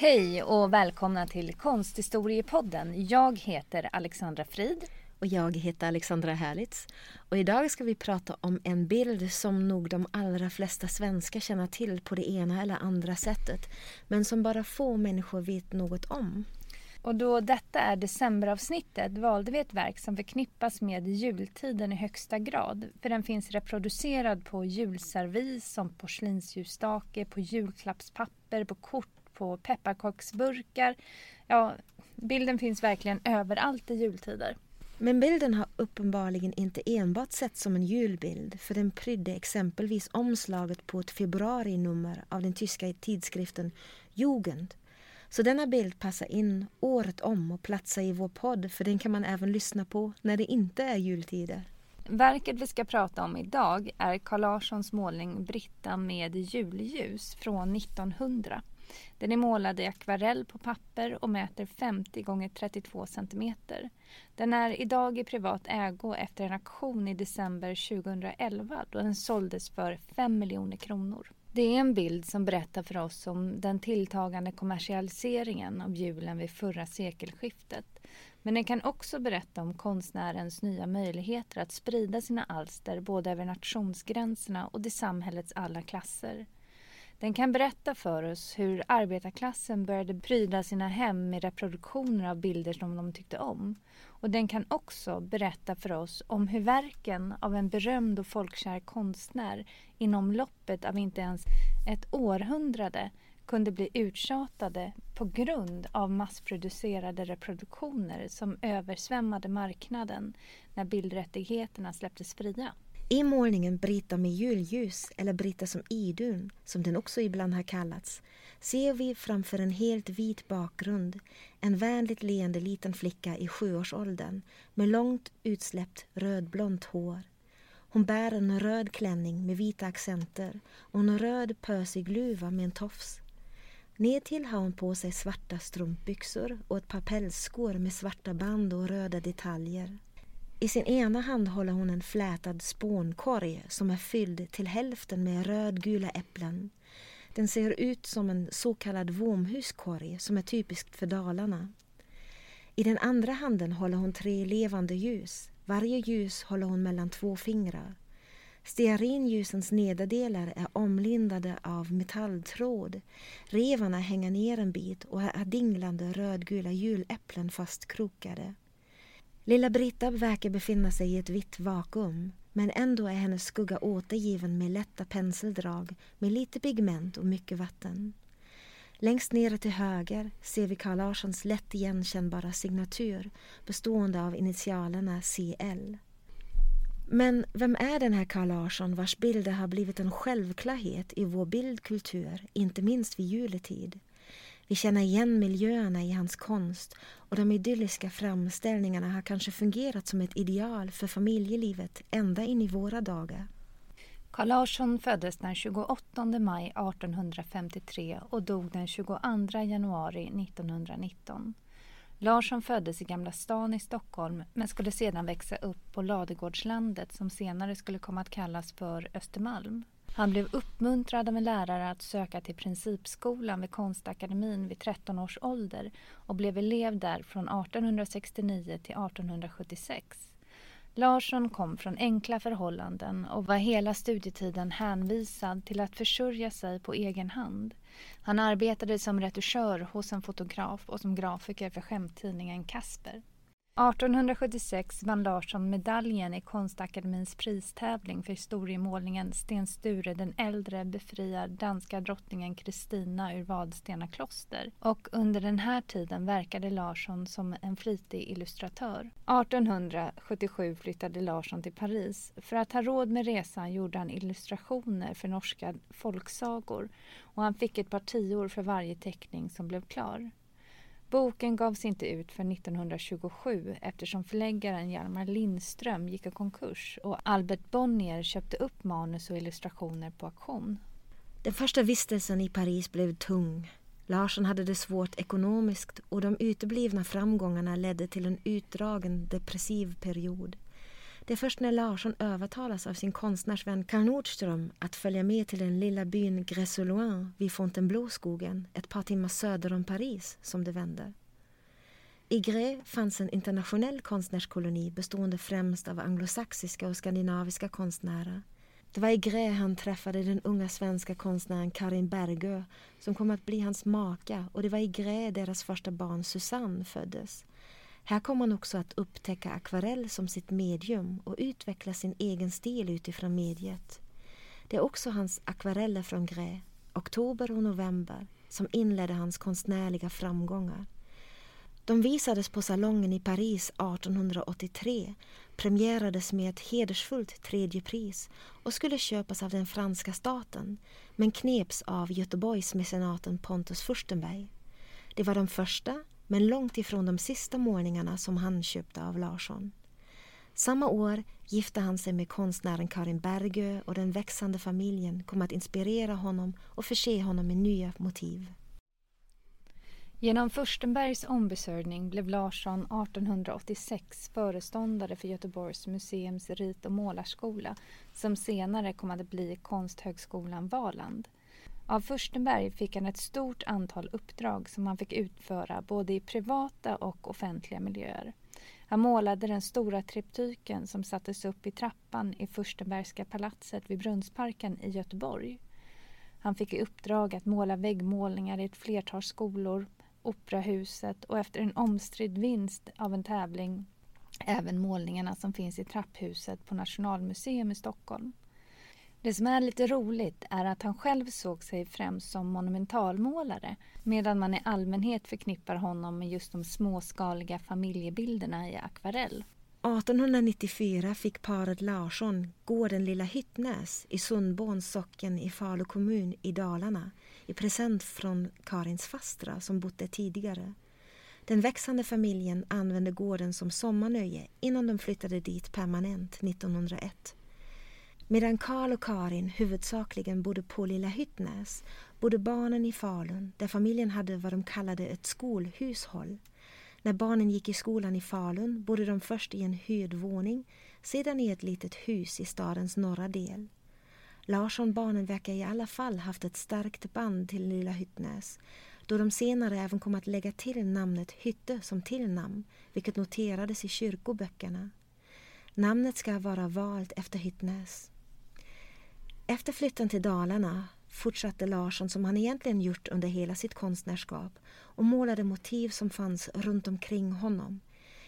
Hej och välkomna till Konsthistoriepodden. Jag heter Alexandra Frid. Och jag heter Alexandra Härlitz. Och idag ska vi prata om en bild som nog de allra flesta svenskar känner till på det ena eller andra sättet. Men som bara få människor vet något om. Och då detta är decemberavsnittet valde vi ett verk som förknippas med jultiden i högsta grad. För den finns reproducerad på julservis, som porslinsljusstake, på julklappspapper, på kort på pepparkaksburkar. Ja, bilden finns verkligen överallt i jultider. Men bilden har uppenbarligen inte enbart sett som en julbild för den prydde exempelvis omslaget på ett februarinummer av den tyska tidskriften Jugend. Så denna bild passar in året om och platsar i vår podd för den kan man även lyssna på när det inte är jultider. Verket vi ska prata om idag är Carl Larssons målning Britta med julljus från 1900. Den är målad i akvarell på papper och mäter 50 x 32 cm. Den är idag i privat ägo efter en auktion i december 2011 då den såldes för 5 miljoner kronor. Det är en bild som berättar för oss om den tilltagande kommersialiseringen av julen vid förra sekelskiftet. Men den kan också berätta om konstnärens nya möjligheter att sprida sina alster både över nationsgränserna och till samhällets alla klasser. Den kan berätta för oss hur arbetarklassen började pryda sina hem med reproduktioner av bilder som de tyckte om. Och den kan också berätta för oss om hur verken av en berömd och folkkär konstnär inom loppet av inte ens ett århundrade kunde bli uttjatade på grund av massproducerade reproduktioner som översvämmade marknaden när bildrättigheterna släpptes fria. I målningen Brita med julljus, eller Brita som Idun, som den också ibland har kallats, ser vi framför en helt vit bakgrund en vänligt leende liten flicka i sjuårsåldern med långt utsläppt rödblont hår. Hon bär en röd klänning med vita accenter och en röd pösig luva med en tofs. Nedtill har hon på sig svarta strumpbyxor och ett par pälsskor med svarta band och röda detaljer. I sin ena hand håller hon en flätad spånkorg som är fylld till hälften med rödgula äpplen. Den ser ut som en så kallad vomhuskorg som är typiskt för Dalarna. I den andra handen håller hon tre levande ljus. Varje ljus håller hon mellan två fingrar. Stearinljusens nederdelar är omlindade av metalltråd. Revarna hänger ner en bit och är dinglande rödgula juläpplen fastkrokade. Lilla Britta verkar befinna sig i ett vitt vakuum men ändå är hennes skugga återgiven med lätta penseldrag med lite pigment och mycket vatten. Längst nere till höger ser vi Carl Larssons lätt igenkännbara signatur bestående av initialerna CL. Men vem är den här Carl Larsson vars bilder har blivit en självklarhet i vår bildkultur, inte minst vid juletid? Vi känner igen miljöerna i hans konst och de idylliska framställningarna har kanske fungerat som ett ideal för familjelivet ända in i våra dagar. Carl Larsson föddes den 28 maj 1853 och dog den 22 januari 1919. Larsson föddes i Gamla stan i Stockholm men skulle sedan växa upp på Ladegårdslandet som senare skulle komma att kallas för Östermalm. Han blev uppmuntrad av en lärare att söka till Principskolan vid Konstakademin vid 13 års ålder och blev elev där från 1869 till 1876. Larsson kom från enkla förhållanden och var hela studietiden hänvisad till att försörja sig på egen hand. Han arbetade som retuschör hos en fotograf och som grafiker för skämttidningen Kasper. 1876 vann Larsson medaljen i Konstakademins pristävling för historiemålningen Sten Sture den äldre befriar danska drottningen Kristina ur Vadstena kloster och under den här tiden verkade Larsson som en flitig illustratör. 1877 flyttade Larsson till Paris. För att ha råd med resan gjorde han illustrationer för norska folksagor och han fick ett par tior för varje teckning som blev klar. Boken gavs inte ut för 1927 eftersom förläggaren Hjalmar Lindström gick i konkurs och Albert Bonnier köpte upp manus och illustrationer på auktion. Den första vistelsen i Paris blev tung. Larsson hade det svårt ekonomiskt och de uteblivna framgångarna ledde till en utdragen depressiv period. Det är först när Larsson övertalas av sin konstnärsvän Karl Nordström att följa med till den lilla byn Gresoloin vid Fontainebleau-skogen ett par timmar söder om Paris som det vänder. I Gré fanns en internationell konstnärskoloni bestående främst av anglosaxiska och skandinaviska konstnärer. Det var i Gré han träffade den unga svenska konstnären Karin Bergö som kom att bli hans maka och det var i Gré deras första barn Susanne föddes. Här kom han också att upptäcka akvarell som sitt medium och utveckla sin egen stil utifrån mediet. Det är också hans akvareller från Grä, oktober och november, som inledde hans konstnärliga framgångar. De visades på Salongen i Paris 1883, premierades med ett hedersfullt tredje pris och skulle köpas av den franska staten men kneps av Göteborgsmecenaten Pontus Furstenberg. Det var de första men långt ifrån de sista målningarna som han köpte av Larsson. Samma år gifte han sig med konstnären Karin Bergö och den växande familjen kom att inspirera honom och förse honom med nya motiv. Genom Furstenbergs ombesörjning blev Larsson 1886 föreståndare för Göteborgs museums rit och målarskola som senare kom att bli Konsthögskolan Valand. Av Furstenberg fick han ett stort antal uppdrag som han fick utföra både i privata och offentliga miljöer. Han målade den stora triptyken som sattes upp i trappan i Furstenbergska palatset vid Brunnsparken i Göteborg. Han fick i uppdrag att måla väggmålningar i ett flertal skolor, Operahuset och efter en omstridd vinst av en tävling även målningarna som finns i trapphuset på Nationalmuseum i Stockholm. Det som är lite roligt är att han själv såg sig främst som monumentalmålare medan man i allmänhet förknippar honom med just de småskaliga familjebilderna i akvarell. 1894 fick paret Larsson gården Lilla Hyttnäs i Sundborns socken i Falu kommun i Dalarna i present från Karins fastra som bott där tidigare. Den växande familjen använde gården som sommarnöje innan de flyttade dit permanent 1901. Medan Karl och Karin huvudsakligen bodde på Lilla Hyttnäs bodde barnen i Falun där familjen hade vad de kallade ett skolhushåll. När barnen gick i skolan i Falun bodde de först i en hyrd våning sedan i ett litet hus i stadens norra del. Larsson-barnen verkar i alla fall haft ett starkt band till Lilla Hyttnäs då de senare även kom att lägga till namnet Hytte som tillnamn vilket noterades i kyrkoböckerna. Namnet ska vara valt efter Hyttnäs. Efter flytten till Dalarna fortsatte Larsson som han egentligen gjort under hela sitt konstnärskap och målade motiv som fanns runt omkring honom.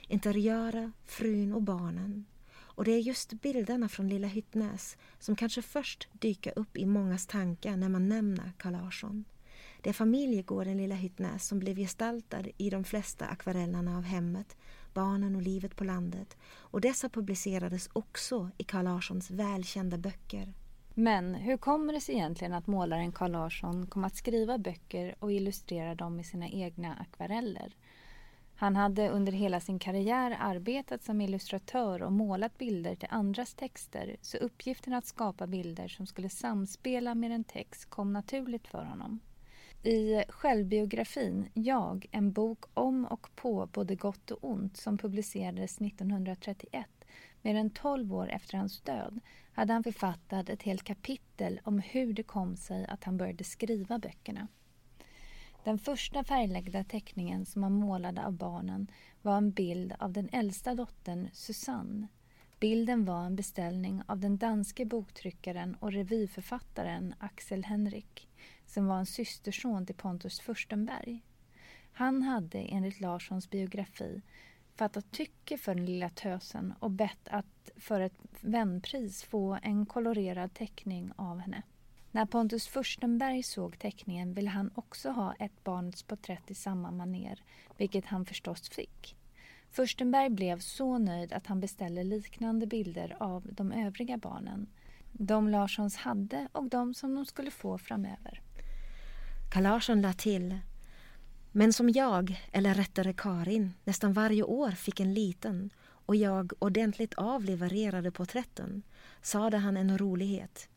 Interiörer, frun och barnen. Och det är just bilderna från Lilla Hyttnäs som kanske först dyker upp i mångas tankar när man nämner Carl Larsson. Det är familjegården Lilla Hyttnäs som blev gestaltad i de flesta akvarellerna av hemmet, barnen och livet på landet och dessa publicerades också i Carl Larssons välkända böcker men hur kommer det sig egentligen att målaren Carl Larsson kom att skriva böcker och illustrera dem med sina egna akvareller? Han hade under hela sin karriär arbetat som illustratör och målat bilder till andras texter så uppgiften att skapa bilder som skulle samspela med en text kom naturligt för honom. I självbiografin Jag, en bok om och på både gott och ont som publicerades 1931 mer än 12 år efter hans död hade han författat ett helt kapitel om hur det kom sig att han började skriva böckerna. Den första färglagda teckningen som han målade av barnen var en bild av den äldsta dottern Susanne. Bilden var en beställning av den danske boktryckaren och revyförfattaren Axel Henrik som var en systerson till Pontus Furstenberg. Han hade enligt Larssons biografi fattat tycke för den lilla tösen och bett att för ett vänpris få en kolorerad teckning av henne. När Pontus Furstenberg såg teckningen ville han också ha ett barnets porträtt i samma maner, vilket han förstås fick. Furstenberg blev så nöjd att han beställde liknande bilder av de övriga barnen. De Larssons hade och de som de skulle få framöver. Karl Larsson lade till Men som jag, eller rättare Karin, nästan varje år fick en liten och jag ordentligt avlevererade porträtten, sade han en rolighet.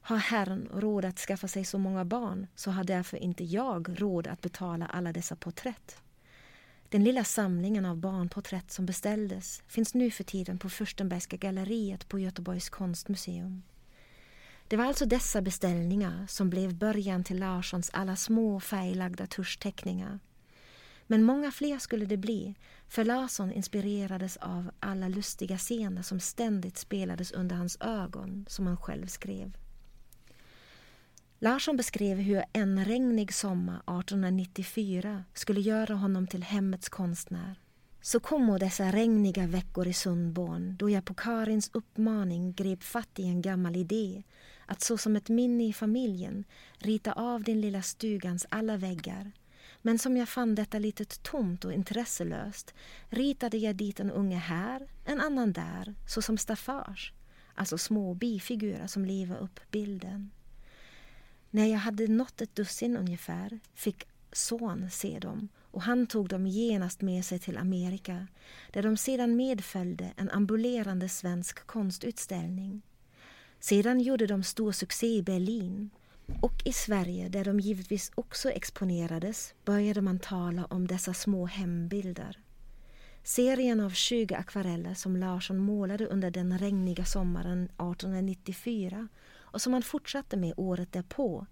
Har Herren råd att skaffa sig så många barn så har därför inte jag råd att betala alla dessa porträtt. Den lilla samlingen av barnporträtt som beställdes finns nu för tiden på Furstenbergska galleriet på Göteborgs konstmuseum. Det var alltså dessa beställningar som blev början till Larssons alla små färglagda tuschteckningar. Men många fler skulle det bli, för Larsson inspirerades av alla lustiga scener som ständigt spelades under hans ögon, som han själv skrev. Larsson beskrev hur en regnig sommar 1894 skulle göra honom till hemmets konstnär. Så kom dessa regniga veckor i Sundborn då jag på Karins uppmaning grep fatt i en gammal idé att så som ett minne i familjen rita av den lilla stugans alla väggar. Men som jag fann detta lite tomt och intresselöst ritade jag dit en unge här, en annan där, såsom staffage, alltså små bifigurer som lever upp bilden. När jag hade nått ett dussin ungefär fick son se dem och han tog dem genast med sig till Amerika där de sedan medföljde en ambulerande svensk konstutställning. Sedan gjorde de stor succé i Berlin och i Sverige där de givetvis också exponerades började man tala om dessa små hembilder. Serien av 20 akvareller som Larsson målade under den regniga sommaren 1894 och som han fortsatte med året därpå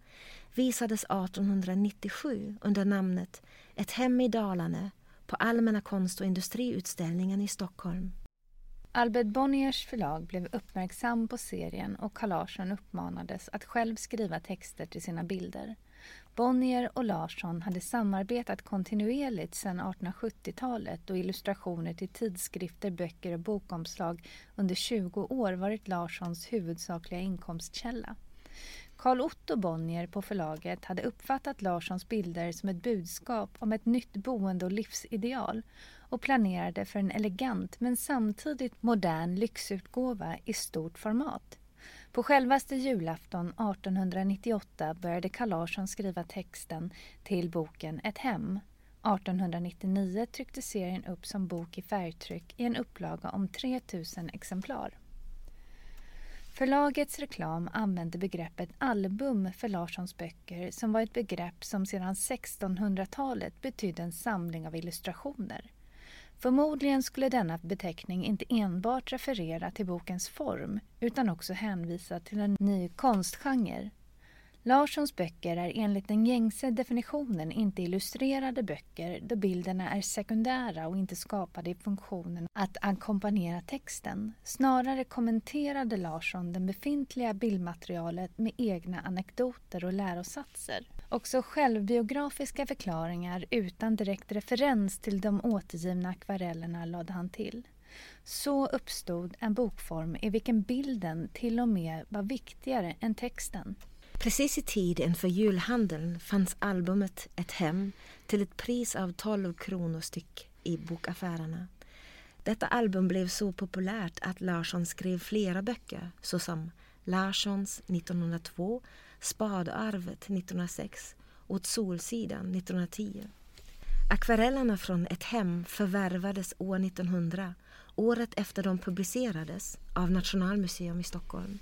visades 1897 under namnet Ett hem i Dalarna på Allmänna konst och industriutställningen i Stockholm. Albert Bonniers förlag blev uppmärksam på serien och Carl Larsson uppmanades att själv skriva texter till sina bilder. Bonnier och Larsson hade samarbetat kontinuerligt sedan 1870-talet och illustrationer till tidskrifter, böcker och bokomslag under 20 år varit Larssons huvudsakliga inkomstkälla. Carl Otto Bonnier på förlaget hade uppfattat Larssons bilder som ett budskap om ett nytt boende och livsideal och planerade för en elegant men samtidigt modern lyxutgåva i stort format. På självaste julafton 1898 började Carl Larsson skriva texten till boken Ett hem. 1899 trycktes serien upp som bok i färgtryck i en upplaga om 3000 exemplar. Förlagets reklam använde begreppet album för Larssons böcker som var ett begrepp som sedan 1600-talet betydde en samling av illustrationer. Förmodligen skulle denna beteckning inte enbart referera till bokens form utan också hänvisa till en ny konstgenre. Larssons böcker är enligt den gängse definitionen inte illustrerade böcker då bilderna är sekundära och inte skapade i funktionen att ackompanjera texten. Snarare kommenterade Larsson det befintliga bildmaterialet med egna anekdoter och lärosatser. Också självbiografiska förklaringar utan direkt referens till de återgivna akvarellerna lade han till. Så uppstod en bokform i vilken bilden till och med var viktigare än texten. Precis i tid inför julhandeln fanns albumet Ett hem till ett pris av 12 kronor styck i bokaffärerna. Detta album blev så populärt att Larsson skrev flera böcker såsom Larssons 1902 Spadarvet 1906 och Solsidan 1910. Akvarellerna från Ett hem förvärvades år 1900, året efter de publicerades, av Nationalmuseum i Stockholm.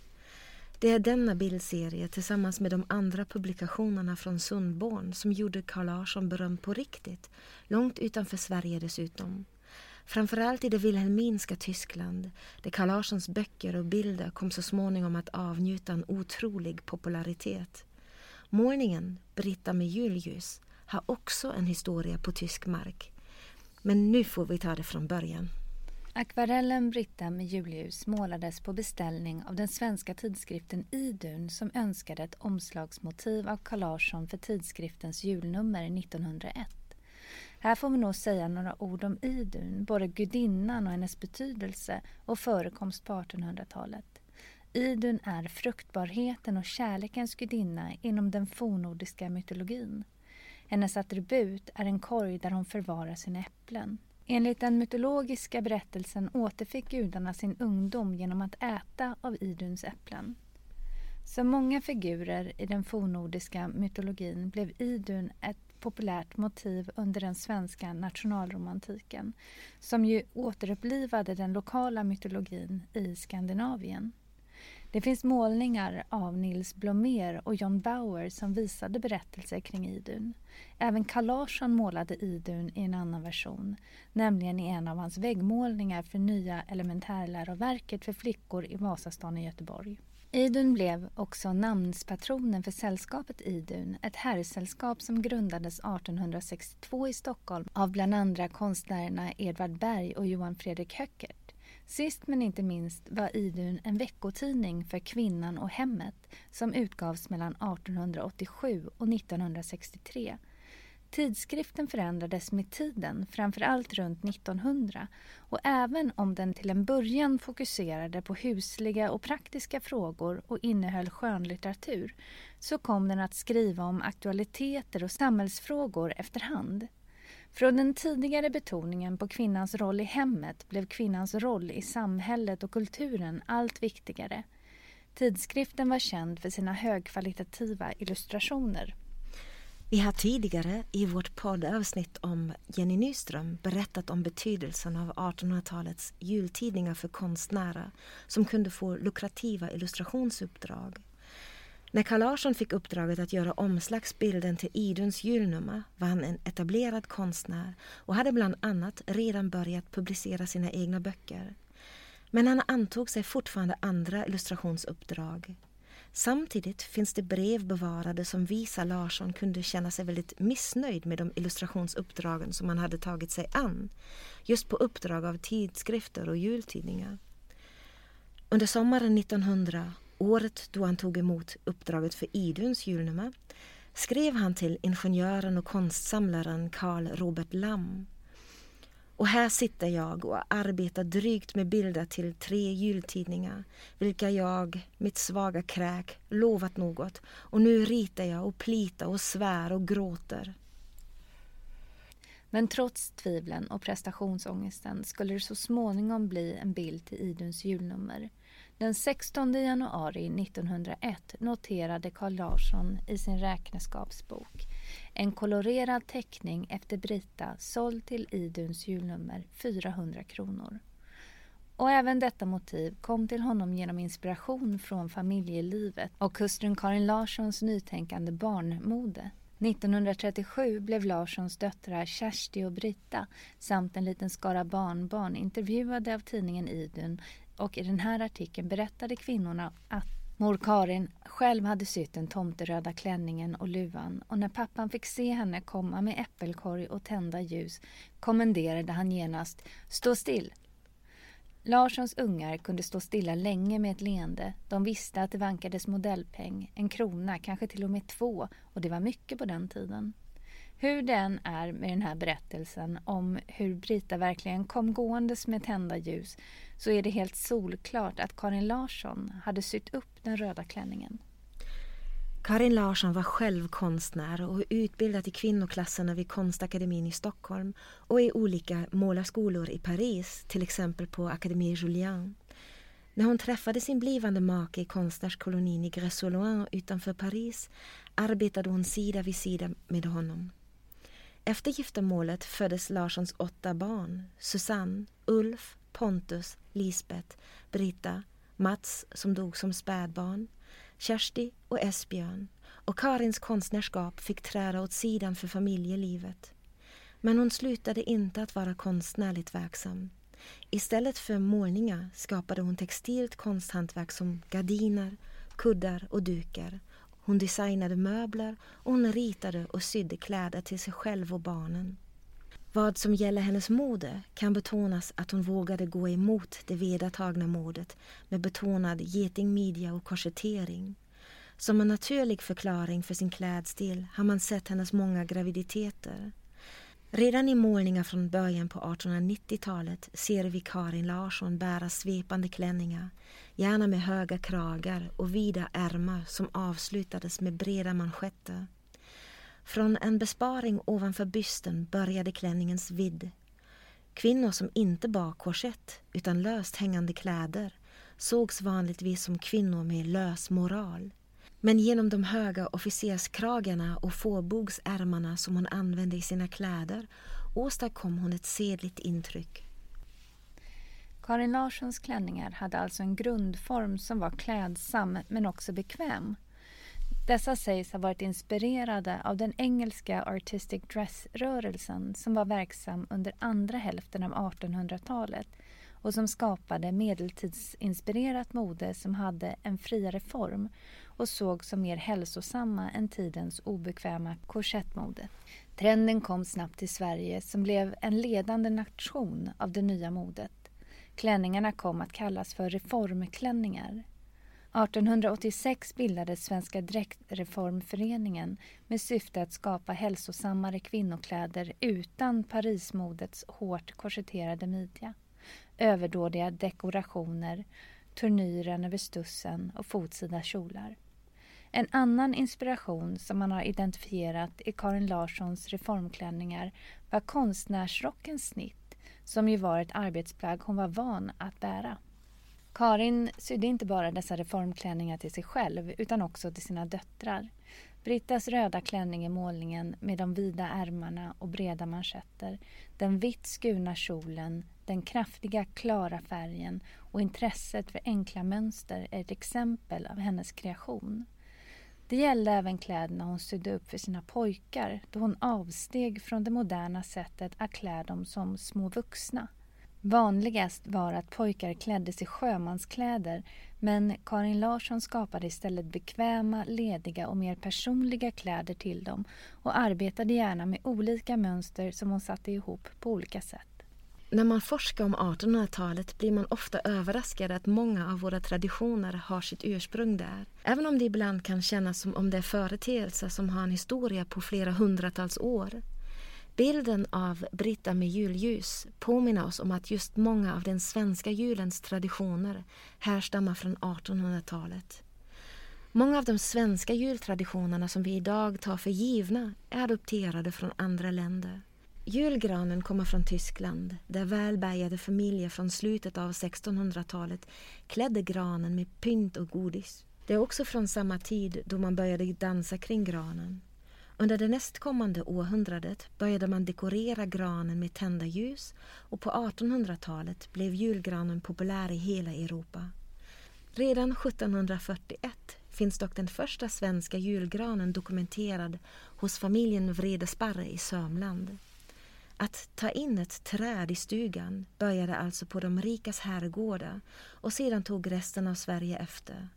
Det är denna bildserie tillsammans med de andra publikationerna från Sundborn som gjorde Carl Larsson berömd på riktigt, långt utanför Sverige dessutom. Framförallt i det vilhelminska Tyskland där Carl Larssons böcker och bilder kom så småningom att avnjuta en otrolig popularitet. Målningen Britta med julljus har också en historia på tysk mark. Men nu får vi ta det från början. Akvarellen Britta med julljus målades på beställning av den svenska tidskriften Idun som önskade ett omslagsmotiv av Carl Larsson för tidskriftens julnummer 1901. Här får vi nog säga några ord om Idun, både gudinnan och hennes betydelse och förekomst på 1800-talet. Idun är fruktbarheten och kärlekens gudinna inom den fornnordiska mytologin. Hennes attribut är en korg där hon förvarar sina äpplen. Enligt den mytologiska berättelsen återfick gudarna sin ungdom genom att äta av Iduns äpplen. Som många figurer i den fornnordiska mytologin blev Idun ett populärt motiv under den svenska nationalromantiken som ju återupplivade den lokala mytologin i Skandinavien. Det finns målningar av Nils Blomér och John Bauer som visade berättelser kring Idun. Även Carl Larsson målade Idun i en annan version, nämligen i en av hans väggmålningar för nya elementärläroverket för flickor i Vasastan i Göteborg. Idun blev också namnspatronen för sällskapet Idun, ett herrsällskap som grundades 1862 i Stockholm av bland andra konstnärerna Edvard Berg och Johan Fredrik Höckert. Sist men inte minst var Idun en veckotidning för kvinnan och hemmet som utgavs mellan 1887 och 1963. Tidskriften förändrades med tiden, framförallt runt 1900 och även om den till en början fokuserade på husliga och praktiska frågor och innehöll skönlitteratur så kom den att skriva om aktualiteter och samhällsfrågor efterhand. Från den tidigare betoningen på kvinnans roll i hemmet blev kvinnans roll i samhället och kulturen allt viktigare. Tidskriften var känd för sina högkvalitativa illustrationer. Vi har tidigare i vårt poddavsnitt om Jenny Nyström berättat om betydelsen av 1800-talets jultidningar för konstnärer som kunde få lukrativa illustrationsuppdrag. När Carl Larsson fick uppdraget att göra omslagsbilden till Iduns julnummer var han en etablerad konstnär och hade bland annat redan börjat publicera sina egna böcker. Men han antog sig fortfarande andra illustrationsuppdrag. Samtidigt finns det brev bevarade som visar Larsson kunde känna sig väldigt missnöjd med de illustrationsuppdragen som han hade tagit sig an, just på uppdrag av tidskrifter och jultidningar. Under sommaren 1900, året då han tog emot uppdraget för Iduns julnummer, skrev han till ingenjören och konstsamlaren Carl Robert Lamm och här sitter jag och arbetar drygt med bilder till tre jultidningar, vilka jag, mitt svaga kräk, lovat något. Och nu ritar jag och plitar och svär och gråter. Men trots tvivlen och prestationsångesten skulle det så småningom bli en bild till Iduns julnummer. Den 16 januari 1901 noterade Carl Larsson i sin räkenskapsbok en kolorerad teckning efter Brita såld till Iduns julnummer 400 kronor. Och även detta motiv kom till honom genom inspiration från familjelivet och hustrun Karin Larssons nytänkande barnmode. 1937 blev Larssons döttrar Kersti och Brita samt en liten skara barnbarn intervjuade av tidningen Idun och i den här artikeln berättade kvinnorna att Mor Karin själv hade sytt den tomteröda klänningen och luvan och när pappan fick se henne komma med äppelkorg och tända ljus kommenderade han genast ”Stå still!” Larssons ungar kunde stå stilla länge med ett leende. De visste att det vankades modellpeng, en krona, kanske till och med två och det var mycket på den tiden. Hur den är med den här berättelsen om hur Brita verkligen kom gåendes med tända ljus så är det helt solklart att Karin Larsson hade sytt upp den röda klänningen. Karin Larsson var själv konstnär och utbildad i kvinnoklasserna vid Konstakademin i Stockholm och i olika målarskolor i Paris, till exempel på Académie Julian. När hon träffade sin blivande make i konstnärskolonin i Gressoloin utanför Paris arbetade hon sida vid sida med honom. Efter giftermålet föddes Larssons åtta barn. Susanne, Ulf, Pontus, Lisbeth, Britta, Mats som dog som spädbarn, Kersti och Esbjörn och Karins konstnärskap fick träda åt sidan för familjelivet. Men hon slutade inte att vara konstnärligt verksam. Istället för målningar skapade hon textilt konsthantverk som gardiner, kuddar och dukar hon designade möbler och hon ritade och sydde kläder till sig själv och barnen. Vad som gäller hennes mode kan betonas att hon vågade gå emot det vedertagna modet med betonad getingmidja och korsettering. Som en naturlig förklaring för sin klädstil har man sett hennes många graviditeter. Redan i målningar från början på 1890-talet ser vi Karin Larsson bära svepande klänningar, gärna med höga kragar och vida ärmar som avslutades med breda manschetter. Från en besparing ovanför bysten började klänningens vidd. Kvinnor som inte bar korsett utan löst hängande kläder sågs vanligtvis som kvinnor med lös moral. Men genom de höga officerskragarna och fåbogsärmarna som hon använde i sina kläder åstadkom hon ett sedligt intryck. Karin Larssons klänningar hade alltså en grundform som var klädsam men också bekväm. Dessa sägs ha varit inspirerade av den engelska artistic dress-rörelsen som var verksam under andra hälften av 1800-talet och som skapade medeltidsinspirerat mode som hade en friare form och sågs som mer hälsosamma än tidens obekväma korsettmode. Trenden kom snabbt till Sverige som blev en ledande nation av det nya modet. Klänningarna kom att kallas för reformklänningar. 1886 bildades Svenska dräktreformföreningen med syfte att skapa hälsosammare kvinnokläder utan Parismodets hårt korsetterade midja, överdådiga dekorationer, turnyren över stussen och fotsida kjolar. En annan inspiration som man har identifierat i Karin Larssons reformklänningar var konstnärsrockens snitt som ju var ett arbetsplagg hon var van att bära. Karin sydde inte bara dessa reformklänningar till sig själv utan också till sina döttrar. Brittas röda klänning i målningen med de vida ärmarna och breda manschetter, den vitt skurna kjolen, den kraftiga klara färgen och intresset för enkla mönster är ett exempel av hennes kreation. Det gällde även kläderna hon sydde upp för sina pojkar då hon avsteg från det moderna sättet att klä dem som små vuxna. Vanligast var att pojkar kläddes i sjömanskläder men Karin Larsson skapade istället bekväma, lediga och mer personliga kläder till dem och arbetade gärna med olika mönster som hon satte ihop på olika sätt. När man forskar om 1800-talet blir man ofta överraskad att många av våra traditioner har sitt ursprung där. Även om det ibland kan kännas som om det är företeelser som har en historia på flera hundratals år. Bilden av Britta med julljus påminner oss om att just många av den svenska julens traditioner härstammar från 1800-talet. Många av de svenska jultraditionerna som vi idag tar för givna är adopterade från andra länder. Julgranen kommer från Tyskland där välbärgade familjer från slutet av 1600-talet klädde granen med pynt och godis. Det är också från samma tid då man började dansa kring granen. Under det nästkommande århundradet började man dekorera granen med tända ljus och på 1800-talet blev julgranen populär i hela Europa. Redan 1741 finns dock den första svenska julgranen dokumenterad hos familjen Vredesparre i Sörmland. Att ta in ett träd i stugan började alltså på de rikas herrgårdar och sedan tog resten av Sverige efter.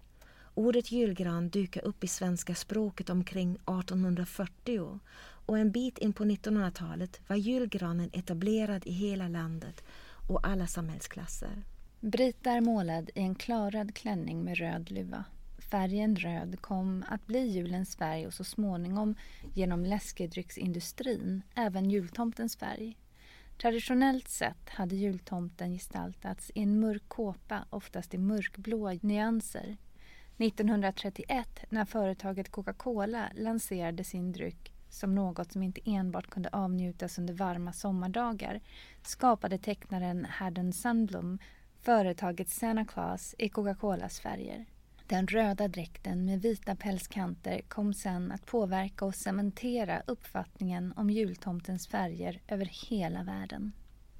Ordet julgran dyker upp i svenska språket omkring 1840 och en bit in på 1900-talet var julgranen etablerad i hela landet och alla samhällsklasser. Brita är målad i en klarad klänning med röd luva. Färgen röd kom att bli julens färg och så småningom genom läskedrycksindustrin även jultomtens färg. Traditionellt sett hade jultomten gestaltats i en mörk kåpa, oftast i mörkblå nyanser. 1931, när företaget Coca-Cola lanserade sin dryck som något som inte enbart kunde avnjutas under varma sommardagar skapade tecknaren Haddon Sundblom företaget Santa Claus i Coca-Colas färger. Den röda dräkten med vita pälskanter kom sen att påverka och cementera uppfattningen om jultomtens färger över hela världen.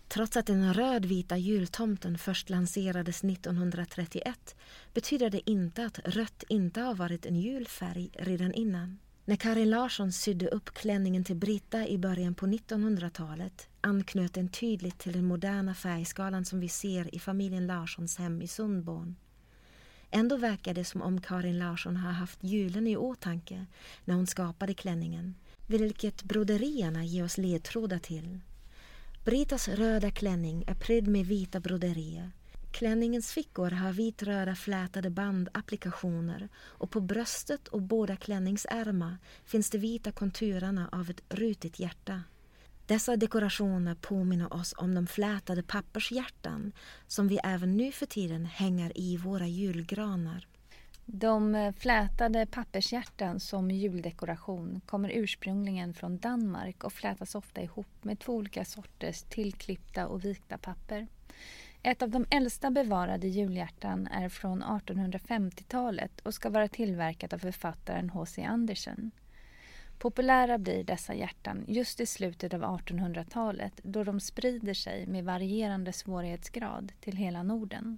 Trots att den rödvita jultomten först lanserades 1931 betyder det inte att rött inte har varit en julfärg redan innan. När Karin Larsson sydde upp klänningen till Britta i början på 1900-talet anknöt den tydligt till den moderna färgskalan som vi ser i familjen Larssons hem i Sundborn. Ändå verkar det som om Karin Larsson har haft julen i åtanke när hon skapade klänningen, vilket broderierna ger oss ledtrådar till. Britas röda klänning är prydd med vita broderier. Klänningens fickor har vitröda flätade bandapplikationer och på bröstet och båda klänningsärmar finns de vita konturerna av ett rutigt hjärta. Dessa dekorationer påminner oss om de flätade pappershjärtan som vi även nu för tiden hänger i våra julgranar. De eh, flätade pappershjärtan som juldekoration kommer ursprungligen från Danmark och flätas ofta ihop med två olika sorters tillklippta och vikta papper. Ett av de äldsta bevarade julhjärtan är från 1850-talet och ska vara tillverkat av författaren H.C. Andersen. Populära blir dessa hjärtan just i slutet av 1800-talet då de sprider sig med varierande svårighetsgrad till hela Norden.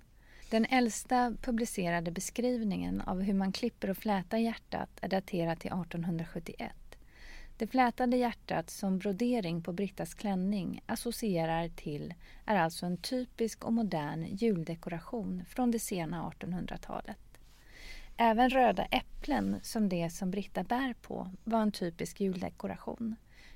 Den äldsta publicerade beskrivningen av hur man klipper och flätar hjärtat är daterad till 1871. Det flätade hjärtat som brodering på Brittas klänning associerar till är alltså en typisk och modern juldekoration från det sena 1800-talet. Även röda äpplen, som det som Britta bär på, var en typisk juldekoration.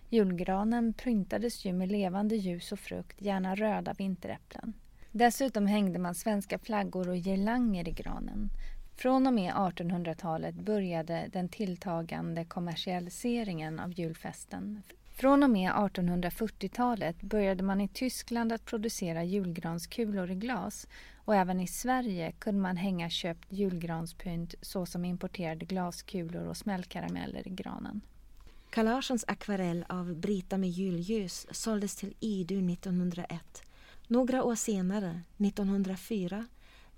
Julgranen pyntades ju med levande ljus och frukt, gärna röda vinteräpplen. Dessutom hängde man svenska flaggor och girlanger i granen. Från och med 1800-talet började den tilltagande kommersialiseringen av julfesten. Från och med 1840-talet började man i Tyskland att producera julgranskulor i glas och även i Sverige kunde man hänga köpt julgranspynt såsom importerade glaskulor och smällkarameller i granen. Carl Larssons akvarell av Brita med julljus såldes till Idun 1901. Några år senare, 1904,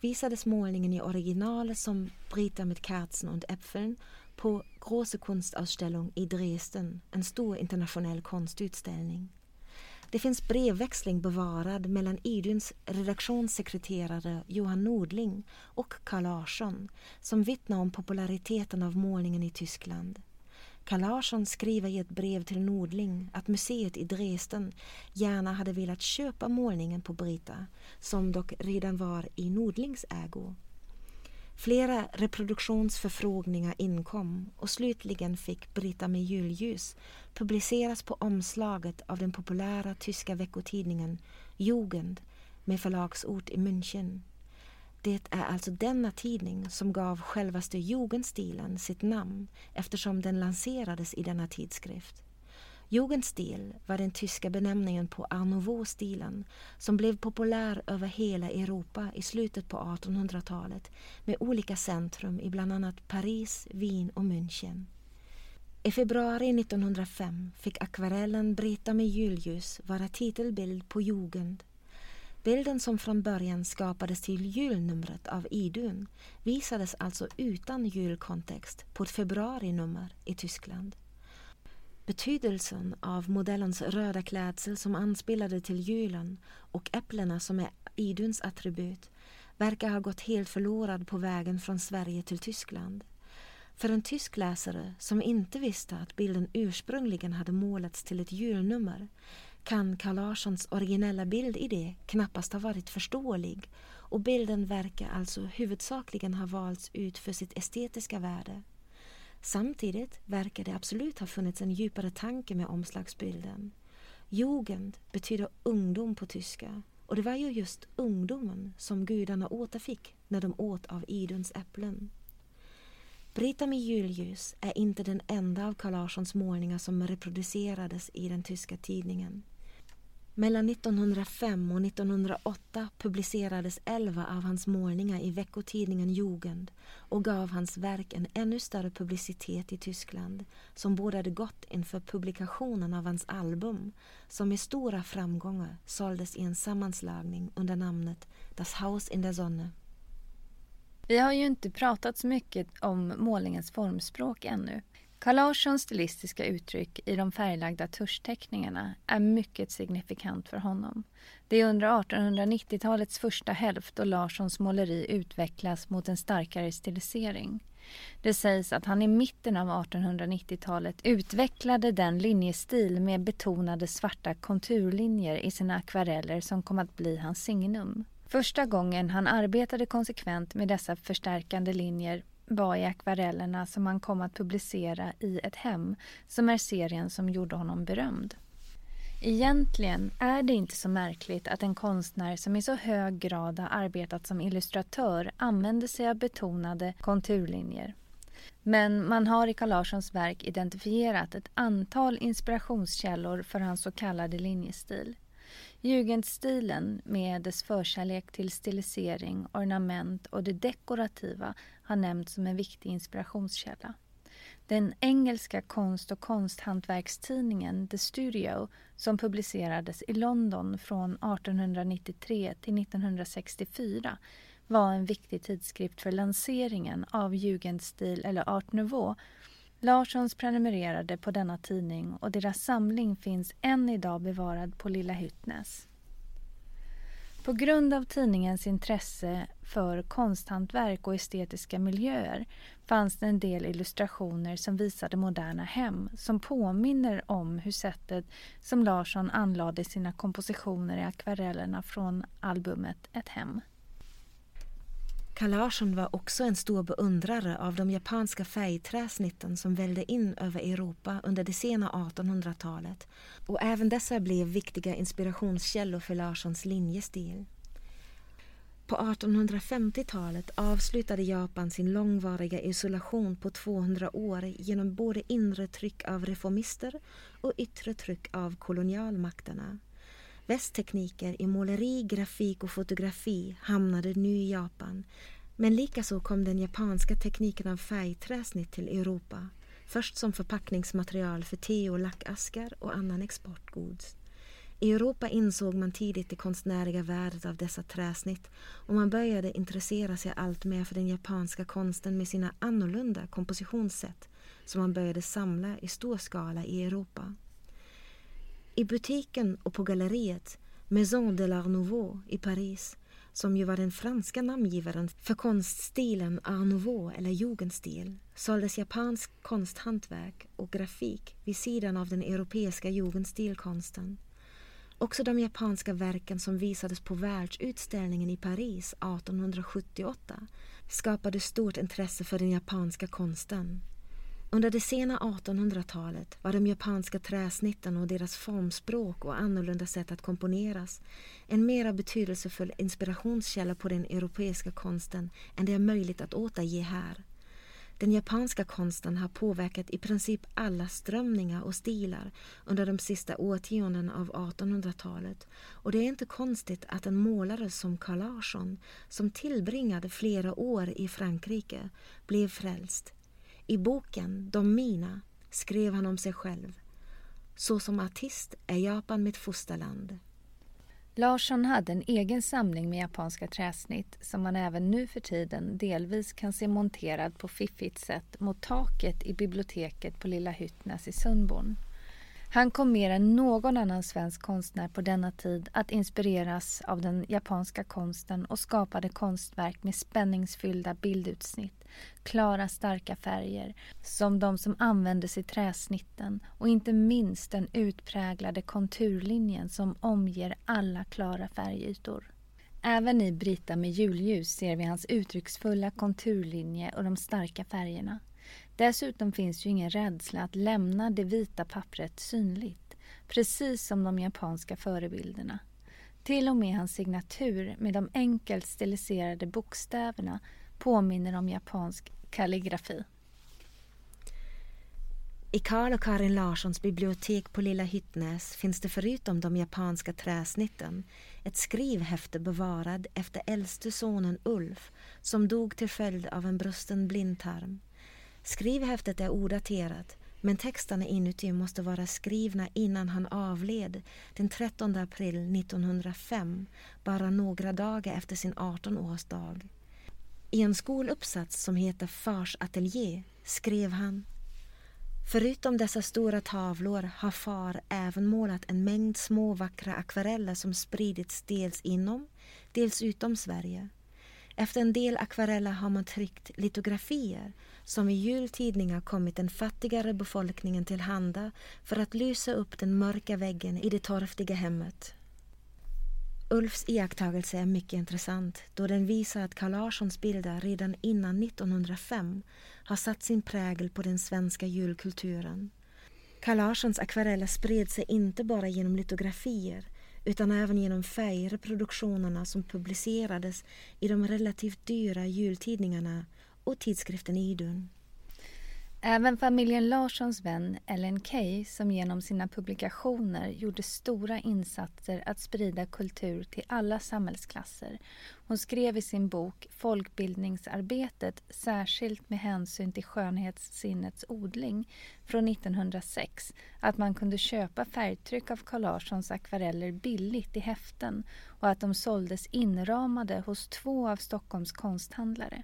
visades målningen i original som Brita med Kerzen und Äpfeln på Große Kunstausstellung i Dresden, en stor internationell konstutställning. Det finns brevväxling bevarad mellan Iduns redaktionssekreterare Johan Nordling och Carl Larsson som vittnar om populariteten av målningen i Tyskland. Carl Larsson skriver i ett brev till Nordling att museet i Dresden gärna hade velat köpa målningen på Brita som dock redan var i Nordlings ägo. Flera reproduktionsförfrågningar inkom och slutligen fick Brita med julljus publiceras på omslaget av den populära tyska veckotidningen Jugend med förlagsort i München. Det är alltså denna tidning som gav självaste Jugendstilen sitt namn eftersom den lanserades i denna tidskrift. Jugendstil var den tyska benämningen på Art Nouveau-stilen som blev populär över hela Europa i slutet på 1800-talet med olika centrum i bland annat Paris, Wien och München. I februari 1905 fick akvarellen Brita med julljus vara titelbild på Jugend Bilden som från början skapades till julnumret av Idun visades alltså utan julkontext på ett februarinummer i Tyskland. Betydelsen av modellens röda klädsel som anspelade till julen och äpplena som är Iduns attribut verkar ha gått helt förlorad på vägen från Sverige till Tyskland. För en tysk läsare som inte visste att bilden ursprungligen hade målats till ett julnummer kan Carl Larssons originella bildidé knappast ha varit förståelig och bilden verkar alltså huvudsakligen ha valts ut för sitt estetiska värde. Samtidigt verkar det absolut ha funnits en djupare tanke med omslagsbilden. Jugend betyder ungdom på tyska och det var ju just ungdomen som gudarna återfick när de åt av Iduns äpplen. Brita med julljus är inte den enda av Carl Larssons målningar som reproducerades i den tyska tidningen. Mellan 1905 och 1908 publicerades elva av hans målningar i veckotidningen Jugend och gav hans verk en ännu större publicitet i Tyskland som bådade gott inför publikationen av hans album som med stora framgångar såldes i en sammanslagning under namnet Das Haus in der Sonne. Vi har ju inte pratat så mycket om målningens formspråk ännu. Carl Larssons stilistiska uttryck i de färglagda tuschteckningarna är mycket signifikant för honom. Det är under 1890-talets första hälft då Larssons måleri utvecklas mot en starkare stilisering. Det sägs att han i mitten av 1890-talet utvecklade den linjestil med betonade svarta konturlinjer i sina akvareller som kom att bli hans signum. Första gången han arbetade konsekvent med dessa förstärkande linjer var i akvarellerna som han kom att publicera i Ett hem som är serien som gjorde honom berömd. Egentligen är det inte så märkligt att en konstnär som i så hög grad har arbetat som illustratör använder sig av betonade konturlinjer. Men man har i Carl Larssons verk identifierat ett antal inspirationskällor för hans så kallade linjestil. Jugendstilen med dess förkärlek till stilisering, ornament och det dekorativa har nämnts som en viktig inspirationskälla. Den engelska konst och konsthantverkstidningen The Studio som publicerades i London från 1893 till 1964 var en viktig tidskrift för lanseringen av jugendstil eller art nouveau. Larssons prenumererade på denna tidning och deras samling finns än idag bevarad på Lilla Hyttnäs. På grund av tidningens intresse för konsthantverk och estetiska miljöer fanns det en del illustrationer som visade moderna hem som påminner om hur sättet som Larsson anlade sina kompositioner i akvarellerna från albumet Ett hem. Carl Larsson var också en stor beundrare av de japanska färgträsnitten som välde in över Europa under det sena 1800-talet och även dessa blev viktiga inspirationskällor för Larssons linjestil. På 1850-talet avslutade Japan sin långvariga isolation på 200 år genom både inre tryck av reformister och yttre tryck av kolonialmakterna. Västtekniker i måleri, grafik och fotografi hamnade nu i Japan. Men likaså kom den japanska tekniken av färgträsnitt till Europa. Först som förpackningsmaterial för te och lackaskar och annan exportgods. I Europa insåg man tidigt det konstnärliga värdet av dessa träsnitt och man började intressera sig allt mer för den japanska konsten med sina annorlunda kompositionssätt som man började samla i stor skala i Europa. I butiken och på galleriet Maison de l'Art Nouveau i Paris som ju var den franska namngivaren för konststilen Art Nouveau eller jugendstil såldes japansk konsthantverk och grafik vid sidan av den europeiska jugendstilkonsten. Också de japanska verken som visades på världsutställningen i Paris 1878 skapade stort intresse för den japanska konsten. Under det sena 1800-talet var de japanska träsnitten och deras formspråk och annorlunda sätt att komponeras en mera betydelsefull inspirationskälla på den europeiska konsten än det är möjligt att återge här. Den japanska konsten har påverkat i princip alla strömningar och stilar under de sista årtiondena av 1800-talet och det är inte konstigt att en målare som Carl Larsson, som tillbringade flera år i Frankrike, blev frälst i boken De mina skrev han om sig själv. Så som artist är Japan mitt fosterland. Larsson hade en egen samling med japanska träsnitt som man även nu för tiden delvis kan se monterad på fiffigt sätt mot taket i biblioteket på Lilla Hyttnäs i Sundborn. Han kom mer än någon annan svensk konstnär på denna tid att inspireras av den japanska konsten och skapade konstverk med spänningsfyllda bildutsnitt, klara starka färger som de som användes i träsnitten och inte minst den utpräglade konturlinjen som omger alla klara färgytor. Även i Brita med julljus ser vi hans uttrycksfulla konturlinje och de starka färgerna. Dessutom finns ju ingen rädsla att lämna det vita pappret synligt, precis som de japanska förebilderna. Till och med hans signatur med de enkelt stiliserade bokstäverna påminner om japansk kalligrafi. I Karl och Karin Larssons bibliotek på Lilla Hyttnäs finns det förutom de japanska träsnitten ett skrivhäfte bevarad efter äldste sonen Ulf som dog till följd av en brusten blindtarm. Skrivhäftet är odaterat men texterna inuti måste vara skrivna innan han avled den 13 april 1905, bara några dagar efter sin 18-årsdag. I en skoluppsats som heter Fars ateljé skrev han Förutom dessa stora tavlor har far även målat en mängd små vackra akvareller som spridits dels inom, dels utom Sverige. Efter en del akvareller har man tryckt litografier som i jultidningar kommit den fattigare befolkningen till handa för att lysa upp den mörka väggen i det torftiga hemmet. Ulfs iakttagelse är mycket intressant då den visar att Carl Larssons bilder redan innan 1905 har satt sin prägel på den svenska julkulturen. Carl Larssons akvareller spred sig inte bara genom litografier utan även genom färgreproduktionerna som publicerades i de relativt dyra jultidningarna och tidskriften Idun. Även familjen Larssons vän Ellen Key som genom sina publikationer gjorde stora insatser att sprida kultur till alla samhällsklasser. Hon skrev i sin bok Folkbildningsarbetet särskilt med hänsyn till skönhetssinnets odling från 1906 att man kunde köpa färgtryck av Carl Larssons akvareller billigt i häften och att de såldes inramade hos två av Stockholms konsthandlare.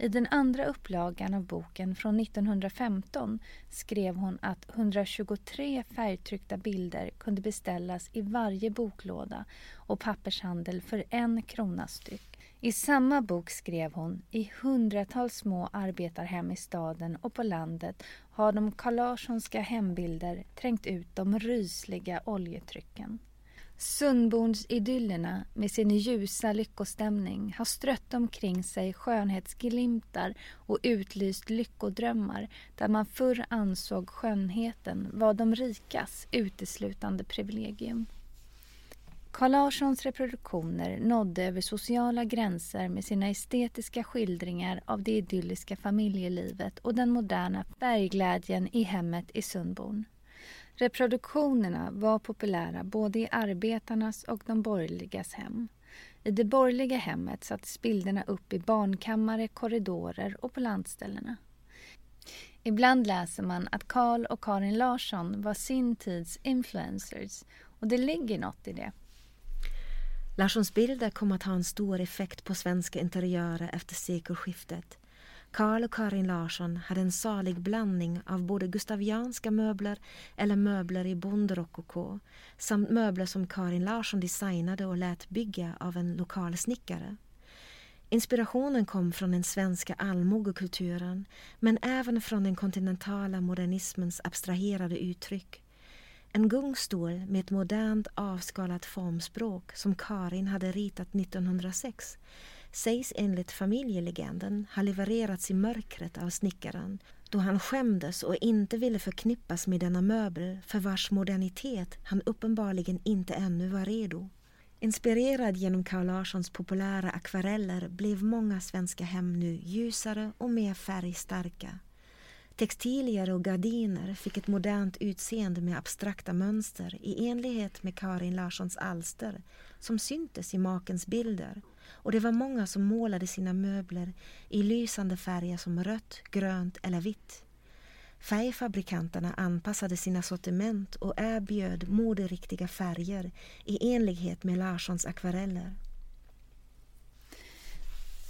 I den andra upplagan av boken från 1915 skrev hon att 123 färgtryckta bilder kunde beställas i varje boklåda och pappershandel för en krona styck. I samma bok skrev hon i hundratals små arbetarhem i staden och på landet har de Carl hembilder trängt ut de rysliga oljetrycken. Sundbornsidyllerna med sin ljusa lyckostämning har strött omkring sig skönhetsglimtar och utlyst lyckodrömmar där man förr ansåg skönheten var de rikas uteslutande privilegium. Carl Larssons reproduktioner nådde över sociala gränser med sina estetiska skildringar av det idylliska familjelivet och den moderna färgglädjen i hemmet i Sundborn. Reproduktionerna var populära både i arbetarnas och de borgerligas hem. I det borgerliga hemmet sattes bilderna upp i barnkammare, korridorer och på landställena. Ibland läser man att Karl och Karin Larsson var sin tids influencers och det ligger något i det. Larssons bilder kom att ha en stor effekt på svenska interiörer efter sekelskiftet. Karl och Karin Larsson hade en salig blandning av både gustavianska möbler eller möbler i bondrokoko samt möbler som Karin Larsson designade och lät bygga av en lokal snickare. Inspirationen kom från den svenska allmogekulturen men även från den kontinentala modernismens abstraherade uttryck. En gungstol med ett modernt avskalat formspråk som Karin hade ritat 1906 sägs enligt familjelegenden ha levererats i mörkret av snickaren då han skämdes och inte ville förknippas med denna möbel för vars modernitet han uppenbarligen inte ännu var redo. Inspirerad genom Carl Larssons populära akvareller blev många svenska hem nu ljusare och mer färgstarka. Textilier och gardiner fick ett modernt utseende med abstrakta mönster i enlighet med Karin Larssons alster som syntes i makens bilder och det var många som målade sina möbler i lysande färger som rött, grönt eller vitt. Färgfabrikanterna anpassade sina sortiment och erbjöd moderiktiga färger i enlighet med Larssons akvareller.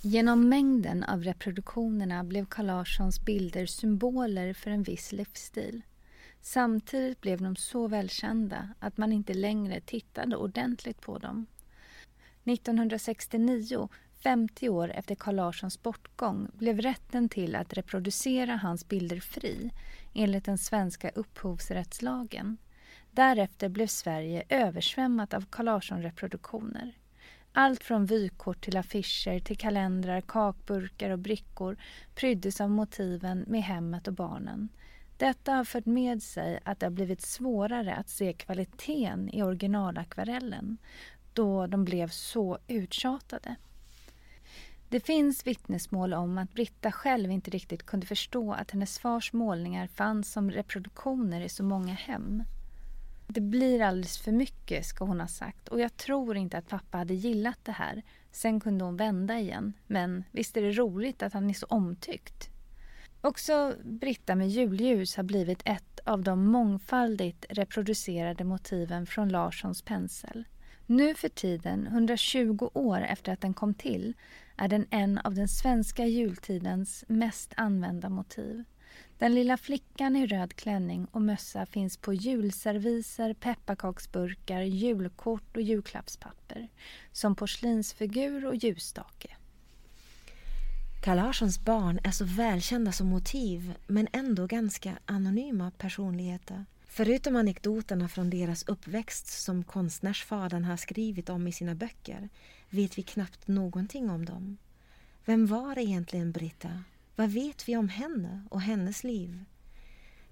Genom mängden av reproduktionerna blev Carl Larssons bilder symboler för en viss livsstil. Samtidigt blev de så välkända att man inte längre tittade ordentligt på dem. 1969, 50 år efter Carl Larssons bortgång, blev rätten till att reproducera hans bilder fri enligt den svenska upphovsrättslagen. Därefter blev Sverige översvämmat av Carl Larsson-reproduktioner. Allt från vykort till affischer till kalendrar, kakburkar och brickor pryddes av motiven med hemmet och barnen. Detta har fört med sig att det har blivit svårare att se kvaliteten i originalakvarellen då de blev så uttjatade. Det finns vittnesmål om att Britta själv inte riktigt kunde förstå att hennes fars målningar fanns som reproduktioner i så många hem. Det blir alldeles för mycket, ska hon ha sagt och jag tror inte att pappa hade gillat det här. Sen kunde hon vända igen, men visst är det roligt att han är så omtyckt. Också Britta med julljus har blivit ett av de mångfaldigt reproducerade motiven från Larssons pensel. Nu för tiden, 120 år efter att den kom till, är den en av den svenska jultidens mest använda motiv. Den lilla flickan i röd klänning och mössa finns på julserviser, pepparkaksburkar, julkort och julklappspapper. Som porslinsfigur och ljusstake. Carl Larssons barn är så välkända som motiv men ändå ganska anonyma personligheter. Förutom anekdoterna från deras uppväxt som konstnärsfadern har skrivit om i sina böcker vet vi knappt någonting om dem. Vem var egentligen Britta? Vad vet vi om henne och hennes liv?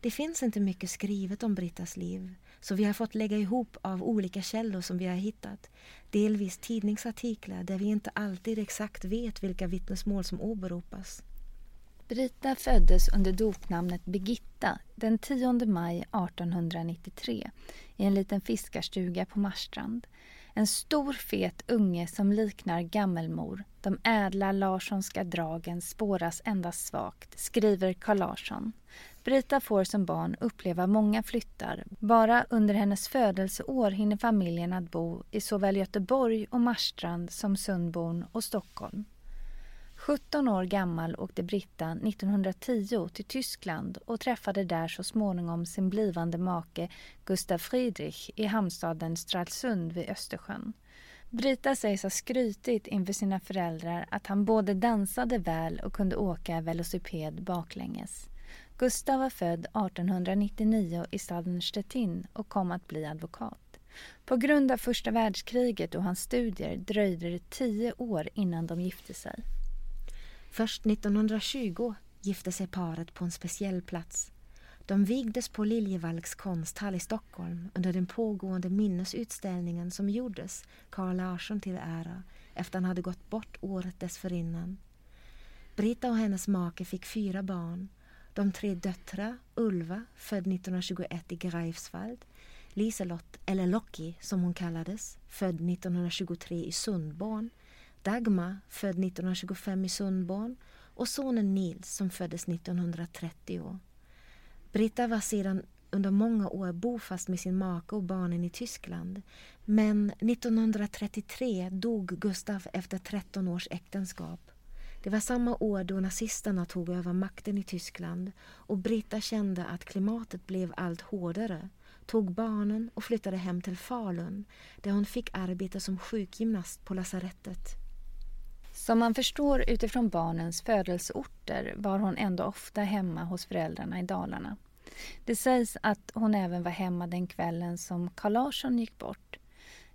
Det finns inte mycket skrivet om Brittas liv så vi har fått lägga ihop av olika källor som vi har hittat. Delvis tidningsartiklar där vi inte alltid exakt vet vilka vittnesmål som åberopas. Brita föddes under dopnamnet Birgitta den 10 maj 1893 i en liten fiskarstuga på Marstrand. En stor fet unge som liknar gammelmor. De ädla Larssonska dragen spåras endast svagt, skriver Carl Larsson. Brita får som barn uppleva många flyttar. Bara under hennes födelseår hinner familjen att bo i såväl Göteborg och Marstrand som Sundborn och Stockholm. 17 år gammal åkte Britta 1910 till Tyskland och träffade där så småningom sin blivande make Gustav Friedrich i hamnstaden Stralsund vid Östersjön. Brita sägs ha skrytit inför sina föräldrar att han både dansade väl och kunde åka velociped baklänges. Gustav var född 1899 i staden Stettin och kom att bli advokat. På grund av första världskriget och hans studier dröjde det tio år innan de gifte sig. Först 1920 gifte sig paret på en speciell plats. De vigdes på Liljevalchs konsthall i Stockholm under den pågående minnesutställningen som gjordes Carl Larsson till ära efter han hade gått bort året dessförinnan. Brita och hennes make fick fyra barn. De tre döttrar, Ulva, född 1921 i Greifswald, Liselott, eller Locki som hon kallades, född 1923 i Sundborn Dagmar, född 1925 i Sundborn och sonen Nils som föddes 1930. Britta var sedan under många år bofast med sin make och barnen i Tyskland. Men 1933 dog Gustav efter 13 års äktenskap. Det var samma år då nazisterna tog över makten i Tyskland och Britta kände att klimatet blev allt hårdare, tog barnen och flyttade hem till Falun där hon fick arbeta som sjukgymnast på lasarettet. Som man förstår utifrån barnens födelseorter var hon ändå ofta hemma hos föräldrarna i Dalarna. Det sägs att hon även var hemma den kvällen som Carl Larsson gick bort.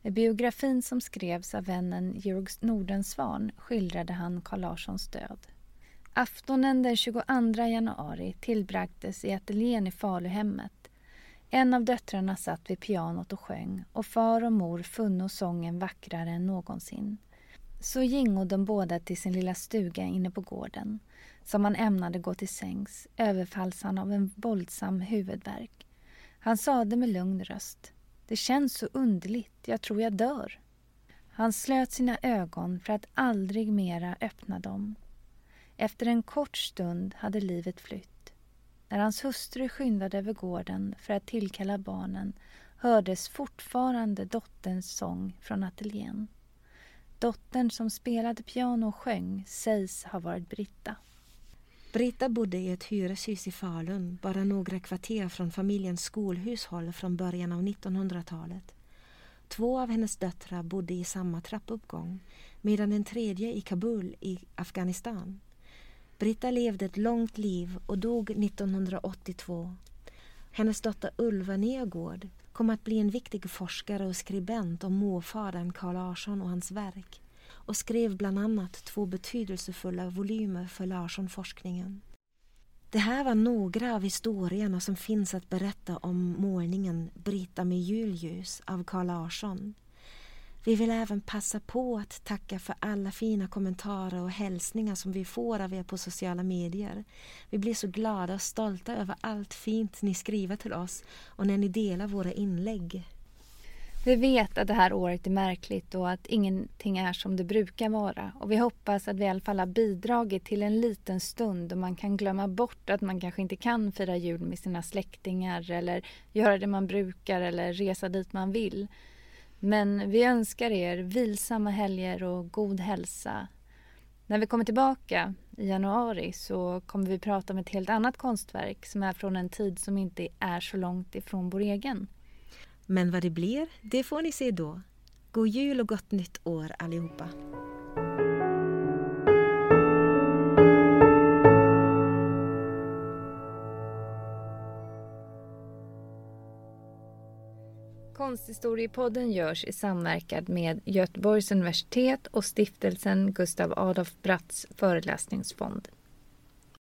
I biografin som skrevs av vännen Georg Nordensvan skildrade han Carl Larssons död. Aftonen den 22 januari tillbragtes i ateljén i Faluhemmet. En av döttrarna satt vid pianot och sjöng och far och mor funno sången vackrare än någonsin. Så gingo de båda till sin lilla stuga inne på gården. Som han ämnade gå till sängs överfalls han av en våldsam huvudvärk. Han sade med lugn röst. Det känns så underligt, jag tror jag dör. Han slöt sina ögon för att aldrig mera öppna dem. Efter en kort stund hade livet flytt. När hans hustru skyndade över gården för att tillkalla barnen hördes fortfarande dotterns sång från ateljén. Dottern som spelade piano och sjöng sägs ha varit Britta. Britta bodde i ett hyreshus i Falun, bara några kvarter från familjens skolhushåll från början av 1900-talet. Två av hennes döttrar bodde i samma trappuppgång medan den tredje i Kabul i Afghanistan. Britta levde ett långt liv och dog 1982. Hennes dotter Ulva Nergård kom att bli en viktig forskare och skribent om morfadern Carl Larsson och hans verk och skrev bland annat två betydelsefulla volymer för Larsson-forskningen. Det här var några av historierna som finns att berätta om målningen Brita med julljus av Carl Larsson vi vill även passa på att tacka för alla fina kommentarer och hälsningar som vi får av er på sociala medier. Vi blir så glada och stolta över allt fint ni skriver till oss och när ni delar våra inlägg. Vi vet att det här året är märkligt och att ingenting är som det brukar vara. Och vi hoppas att vi i alla fall har bidragit till en liten stund då man kan glömma bort att man kanske inte kan fira jul med sina släktingar eller göra det man brukar eller resa dit man vill. Men vi önskar er vilsamma helger och god hälsa. När vi kommer tillbaka i januari så kommer vi prata om ett helt annat konstverk som är från en tid som inte är så långt ifrån vår egen. Men vad det blir, det får ni se då. God jul och gott nytt år allihopa! Konsthistoriepodden görs i samverkan med Göteborgs universitet och stiftelsen Gustav Adolf Bratts föreläsningsfond.